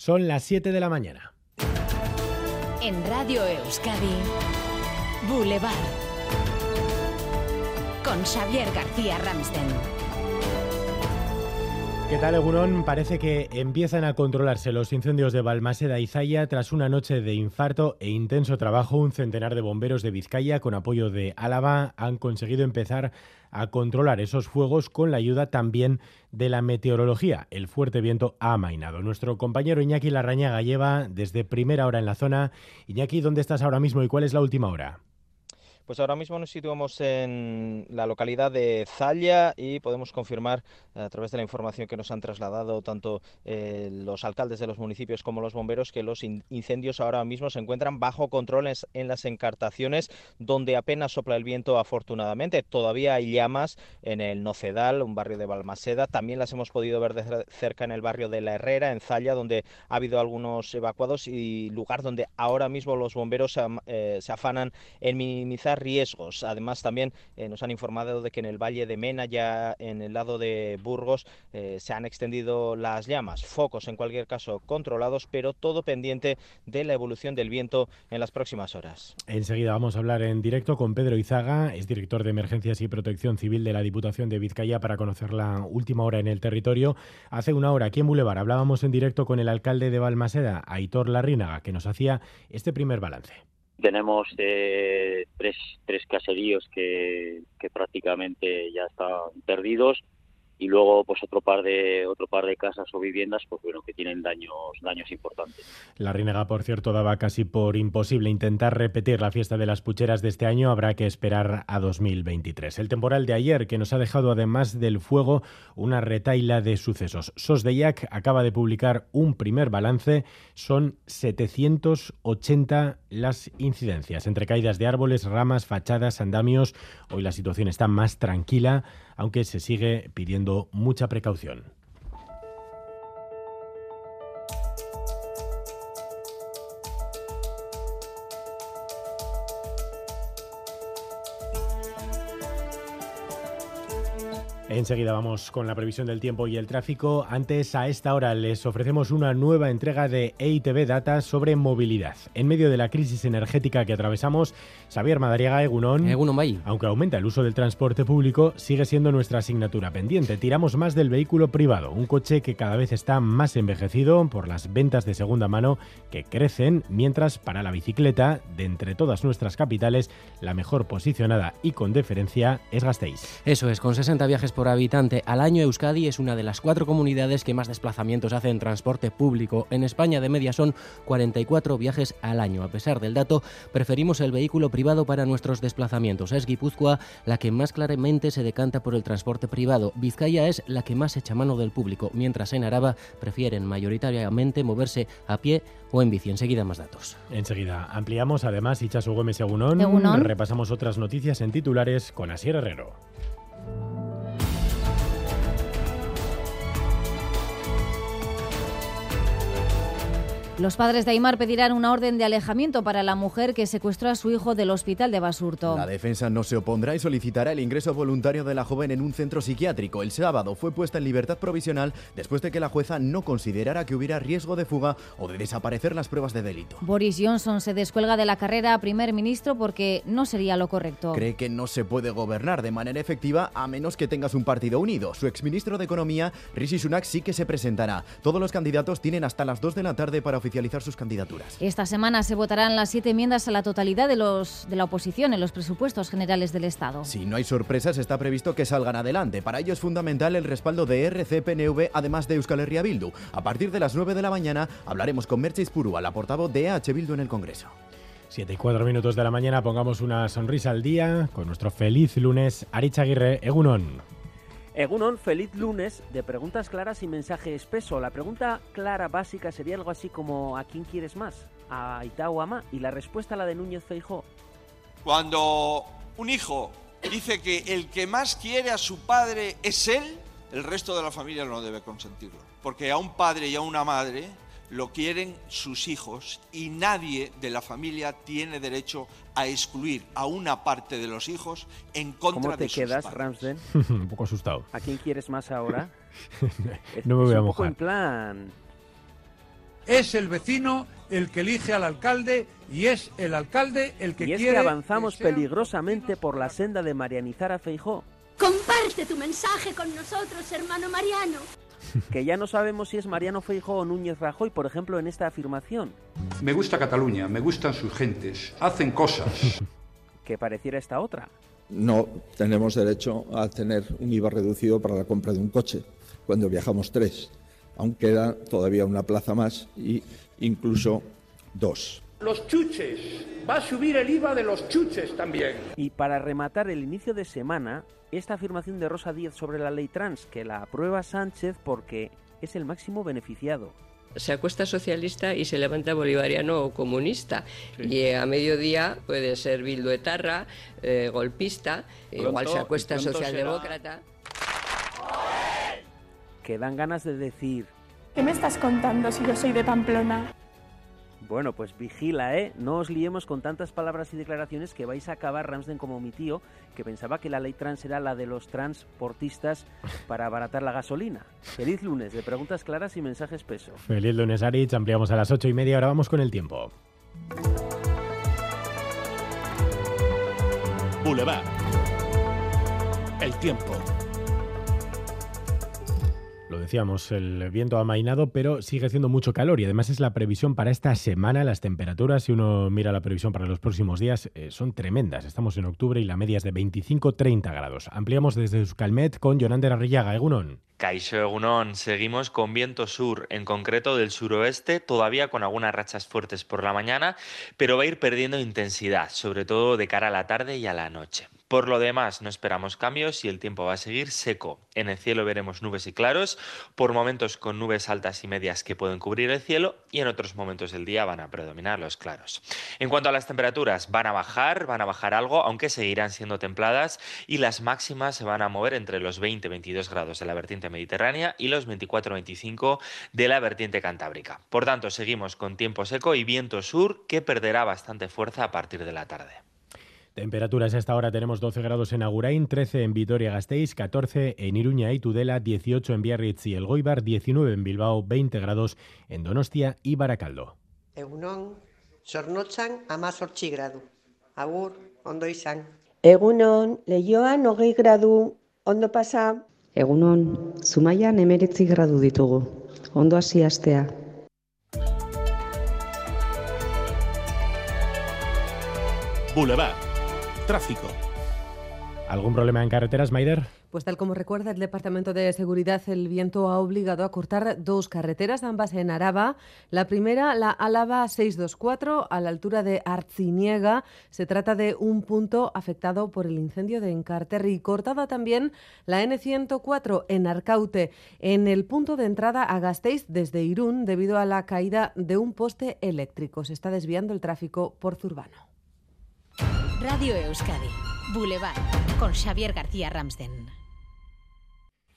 Son las 7 de la mañana. En Radio Euskadi, Boulevard. Con Xavier García Ramsten. ¿Qué tal, Egunon? Parece que empiezan a controlarse los incendios de Balmaseda y Zaya tras una noche de infarto e intenso trabajo. Un centenar de bomberos de Vizcaya, con apoyo de Álava, han conseguido empezar a controlar esos fuegos con la ayuda también de la meteorología. El fuerte viento ha amainado. Nuestro compañero Iñaki Larrañaga lleva desde primera hora en la zona. Iñaki, ¿dónde estás ahora mismo y cuál es la última hora? Pues ahora mismo nos situamos en la localidad de Zalla y podemos confirmar a través de la información que nos han trasladado tanto eh, los alcaldes de los municipios como los bomberos que los incendios ahora mismo se encuentran bajo control en las encartaciones donde apenas sopla el viento afortunadamente. Todavía hay llamas en el Nocedal, un barrio de Balmaseda. También las hemos podido ver de cerca en el barrio de La Herrera, en Zalla, donde ha habido algunos evacuados y lugar donde ahora mismo los bomberos eh, se afanan en minimizar riesgos. Además, también eh, nos han informado de que en el Valle de Mena, ya en el lado de Burgos, eh, se han extendido las llamas. Focos, en cualquier caso, controlados, pero todo pendiente de la evolución del viento en las próximas horas. Enseguida vamos a hablar en directo con Pedro Izaga, es director de Emergencias y Protección Civil de la Diputación de Vizcaya, para conocer la última hora en el territorio. Hace una hora, aquí en Boulevard, hablábamos en directo con el alcalde de Balmaseda, Aitor Larrínaga, que nos hacía este primer balance. Tenemos eh, tres, tres caseríos que, que prácticamente ya están perdidos y luego pues otro par de otro par de casas o viviendas pues bueno que tienen daños daños importantes. La Rinega, por cierto, daba casi por imposible intentar repetir la fiesta de las pucheras de este año, habrá que esperar a 2023. El temporal de ayer que nos ha dejado además del fuego una retaila de sucesos. Sos de Jack acaba de publicar un primer balance, son 780 las incidencias entre caídas de árboles, ramas, fachadas, andamios. Hoy la situación está más tranquila aunque se sigue pidiendo mucha precaución. Enseguida vamos con la previsión del tiempo y el tráfico. Antes, a esta hora, les ofrecemos una nueva entrega de EITB Data sobre movilidad. En medio de la crisis energética que atravesamos, Xavier Madariaga Egunon, Egunon aunque aumenta el uso del transporte público, sigue siendo nuestra asignatura pendiente. Tiramos más del vehículo privado, un coche que cada vez está más envejecido por las ventas de segunda mano que crecen, mientras para la bicicleta, de entre todas nuestras capitales, la mejor posicionada y con deferencia es Gasteiz. Eso es, con 60 viajes por por habitante al año, Euskadi es una de las cuatro comunidades que más desplazamientos hace en transporte público. En España, de media, son 44 viajes al año. A pesar del dato, preferimos el vehículo privado para nuestros desplazamientos. Es Guipúzcoa la que más claramente se decanta por el transporte privado. Vizcaya es la que más echa mano del público, mientras en Araba prefieren mayoritariamente moverse a pie o en bici. Enseguida más datos. Enseguida ampliamos además Ichazo Gómez Egunón. Repasamos otras noticias en titulares con Asier Herrero. Los padres de Aymar pedirán una orden de alejamiento para la mujer que secuestró a su hijo del hospital de Basurto. La defensa no se opondrá y solicitará el ingreso voluntario de la joven en un centro psiquiátrico. El sábado fue puesta en libertad provisional después de que la jueza no considerara que hubiera riesgo de fuga o de desaparecer las pruebas de delito. Boris Johnson se descuelga de la carrera a primer ministro porque no sería lo correcto. Cree que no se puede gobernar de manera efectiva a menos que tengas un partido unido. Su exministro de Economía, Rishi Sunak, sí que se presentará. Todos los candidatos tienen hasta las 2 de la tarde para oficiar sus candidaturas. Esta semana se votarán las siete enmiendas a la totalidad de, los, de la oposición en los presupuestos generales del Estado. Si no hay sorpresas, está previsto que salgan adelante. Para ello es fundamental el respaldo de RCPNV, además de Euskal Herria Bildu. A partir de las 9 de la mañana hablaremos con Merchis Purúa, la portavoz de EH Bildu en el Congreso. Siete y cuatro minutos de la mañana, pongamos una sonrisa al día con nuestro feliz lunes. Aricha Aguirre, Egunon. Egunon, feliz lunes de preguntas claras y mensaje espeso. La pregunta clara básica sería algo así como ¿a quién quieres más? ¿A o a Y la respuesta la de Núñez Feijó. Cuando un hijo dice que el que más quiere a su padre es él, el resto de la familia no debe consentirlo. Porque a un padre y a una madre lo quieren sus hijos y nadie de la familia tiene derecho a excluir a una parte de los hijos en contra de sus ¿Cómo te quedas, Ramsden? un poco asustado. ¿A quién quieres más ahora? no me voy a un mojar. en plan... Es el vecino el que elige al alcalde y es el alcalde el que y es quiere que avanzamos que peligrosamente por la senda de marianizar a Feijó, Comparte tu mensaje con nosotros, hermano Mariano. que ya no sabemos si es Mariano Feijó o Núñez Rajoy, por ejemplo, en esta afirmación, Me gusta Cataluña, me gustan sus gentes, hacen cosas. que pareciera esta otra. No tenemos derecho a tener un IVA reducido para la compra de un coche cuando viajamos tres. Aún queda todavía una plaza más y incluso dos. Los chuches, va a subir el IVA de los chuches también. Y para rematar el inicio de semana, esta afirmación de Rosa Díez sobre la ley trans, que la aprueba Sánchez porque es el máximo beneficiado. se acuesta socialista y se levanta bolivariano o comunista. Y eh, a mediodía puede ser Bildu etarra, eh, golpista, igual se acuesta socialdemócrata. Que dan ganas de decir, ¿Qué me estás contando si yo soy de Pamplona? Bueno, pues vigila, ¿eh? No os liemos con tantas palabras y declaraciones que vais a acabar Ramsden como mi tío, que pensaba que la ley trans era la de los transportistas para abaratar la gasolina. Feliz lunes de preguntas claras y mensajes peso. Feliz lunes, Aritz. Ampliamos a las ocho y media. Ahora vamos con el tiempo. Boulevard. El tiempo. Lo decíamos, el viento ha amainado, pero sigue haciendo mucho calor y además es la previsión para esta semana. Las temperaturas, si uno mira la previsión para los próximos días, eh, son tremendas. Estamos en octubre y la media es de 25-30 grados. Ampliamos desde Euskalmet con Yonander Arrillaga, Egunon. Caixo Egunon, seguimos con viento sur, en concreto del suroeste, todavía con algunas rachas fuertes por la mañana, pero va a ir perdiendo intensidad, sobre todo de cara a la tarde y a la noche. Por lo demás, no esperamos cambios y el tiempo va a seguir seco. En el cielo veremos nubes y claros, por momentos con nubes altas y medias que pueden cubrir el cielo y en otros momentos del día van a predominar los claros. En cuanto a las temperaturas, van a bajar, van a bajar algo, aunque seguirán siendo templadas y las máximas se van a mover entre los 20-22 grados de la vertiente mediterránea y los 24-25 de la vertiente cantábrica. Por tanto, seguimos con tiempo seco y viento sur que perderá bastante fuerza a partir de la tarde. Temperaturas a esta hora tenemos 12 grados en Agurain, 13 en Vitoria-Gasteiz, 14 en Iruña y Tudela, 18 en Biarritz y El Goibar, 19 en Bilbao, 20 grados en Donostia y Baracaldo. Egunon, gradu. Agur, ondo izan. Egunon, lehioan hogei gradu, ondo pasa. Egunon, Zumaian emeretzi gradu ditugu. Ondo hasi astea. Boulevard. Tráfico. ¿Algún problema en carreteras, Maider? Pues tal como recuerda el Departamento de Seguridad, el viento ha obligado a cortar dos carreteras, ambas en Araba. La primera, la Álava 624, a la altura de Arciniega. Se trata de un punto afectado por el incendio de Encarterri. Cortada también la N104 en Arcaute, en el punto de entrada a Gasteiz desde Irún, debido a la caída de un poste eléctrico. Se está desviando el tráfico por Zurbano. Radio Euskadi, Boulevard, con Xavier García Ramsden.